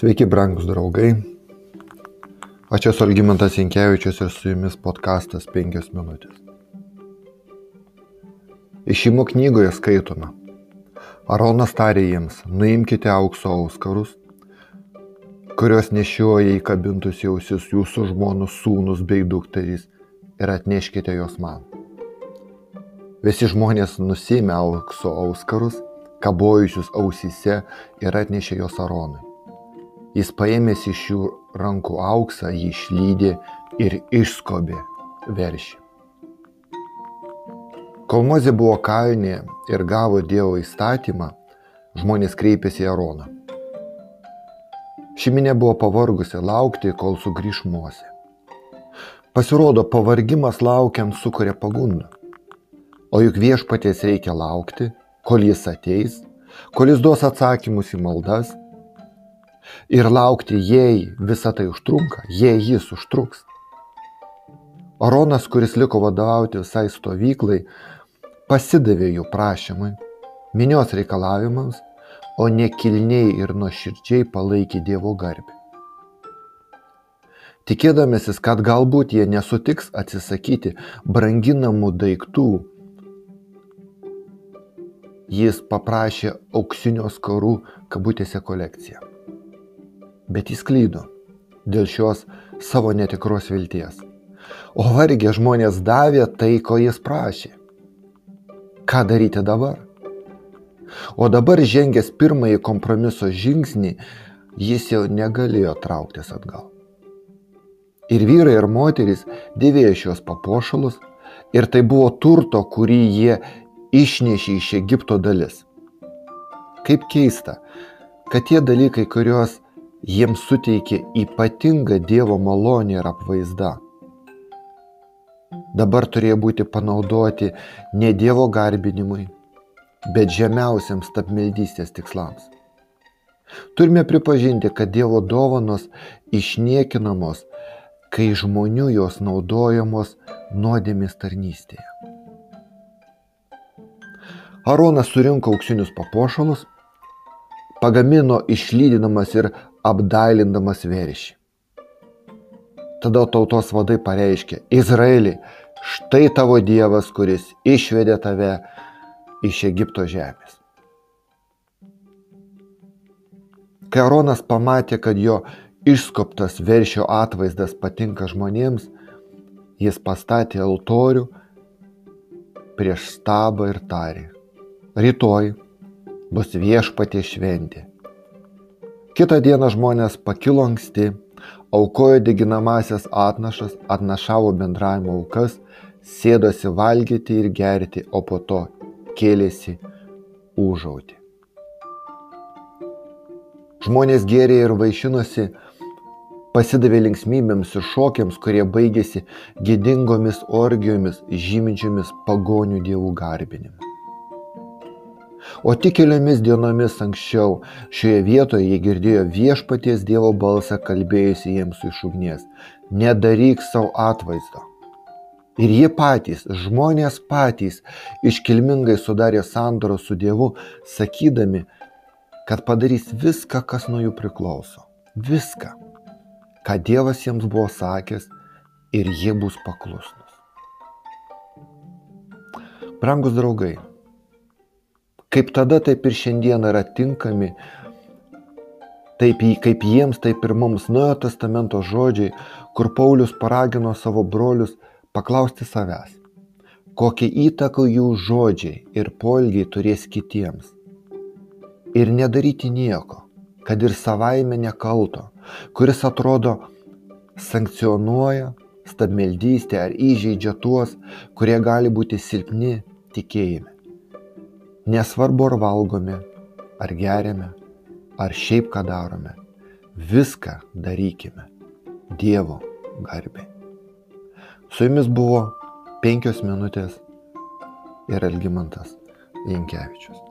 Sveiki, brangus draugai. Aš esu Algymantas Jankievičius ir su jumis podkastas 5 minutės. Išimo knygoje skaitome. Aronas tarė jiems, nuimkite aukso auskarus, kuriuos nešioja įkabintus jausis jūsų žmonų sūnus bei dukterys ir atneškite juos man. Visi žmonės nusėmė aukso auskarus, kabojusius ausyse ir atnešė juos Aronui. Jis paėmęs iš jų rankų auksą, jį išlydė ir išskobė veršį. Kol Mozė buvo kalnė ir gavo Dievo įstatymą, žmonės kreipėsi į Aroną. Šiminė buvo pavargusi laukti, kol sugrįž Mozė. Pasirodo, pavargimas laukiant sukuria pagundą. O juk viešpaties reikia laukti, kol jis ateis, kol jis duos atsakymus į maldas ir laukti, jei visa tai užtrunka, jei jis užtruks. Aronas, kuris liko vadovauti visai stovyklai, pasidavė jų prašymui, minios reikalavimams, o ne kilniai ir nuoširdžiai palaikė Dievo garbę. Tikėdamasis, kad galbūt jie nesutiks atsisakyti branginamų daiktų, jis paprašė auksinio skarų kabutėse kolekciją bet jis klydo dėl šios savo netikros vilties. O vargė žmonės davė tai, ko jis prašė. Ką daryti dabar? O dabar žengęs pirmąjį kompromiso žingsnį, jis jau negalėjo trauktis atgal. Ir vyrai, ir moterys dėvėjo šios papuošalus, ir tai buvo turto, kurį jie išnešė iš Egipto dalis. Kaip keista, kad tie dalykai, kuriuos jiems suteikė ypatingą Dievo malonę ir apvaizdą. Dabar turėjo būti panaudoti ne Dievo garbinimui, bet žemiausiams tapmeldystės tikslams. Turime pripažinti, kad Dievo dovanos išniekinamos, kai žmonių jos naudojamos nuodėmis tarnystėje. Aronas surinko auksinius papuošalus, pagamino išlydinamas ir apdailindamas veršį. Tada tautos vadai pareiškė, Izraeli, štai tavo Dievas, kuris išvedė tave iš Egipto žemės. Kai Aronas pamatė, kad jo išskoptas veršio atvaizdas patinka žmonėms, jis pastatė altorių prieš stabą ir tarė, rytoj bus viešpatė šventė Kita diena žmonės pakilo anksti, aukojo deginamasias atnašas, atnašavo bendravimo aukas, sėdosi valgyti ir gerti, o po to kėlėsi užauti. Žmonės gėrė ir vaišinosi, pasidavė linksmybėms ir šokiams, kurie baigėsi gėdingomis orgijomis, žyminčiomis pagonių dievų garbinimu. O tik keliomis dienomis anksčiau šioje vietoje jie girdėjo viešpaties Dievo balsą kalbėjusi jiems iš ugnies. Nedaryk savo atvaizdo. Ir jie patys, žmonės patys, iškilmingai sudarė sandorą su Dievu, sakydami, kad padarys viską, kas nuo jų priklauso. Viską, ką Dievas jiems buvo sakęs ir jie bus paklusnus. Brangus draugai, kaip tada, taip ir šiandien yra tinkami, taip kaip jiems, taip ir mums Nuojo testamento žodžiai, kur Paulius paragino savo brolius paklausti savęs, kokią įtaką jų žodžiai ir polgiai turės kitiems. Ir nedaryti nieko, kad ir savaime nekalto, kuris atrodo sankcionuoja stabmeldystę ar įžeidžia tuos, kurie gali būti silpni tikėjime. Nesvarbu, ar valgome, ar geriame, ar šiaip ką darome, viską darykime Dievo garbė. Su jumis buvo penkios minutės ir Elgimantas Jankievičius.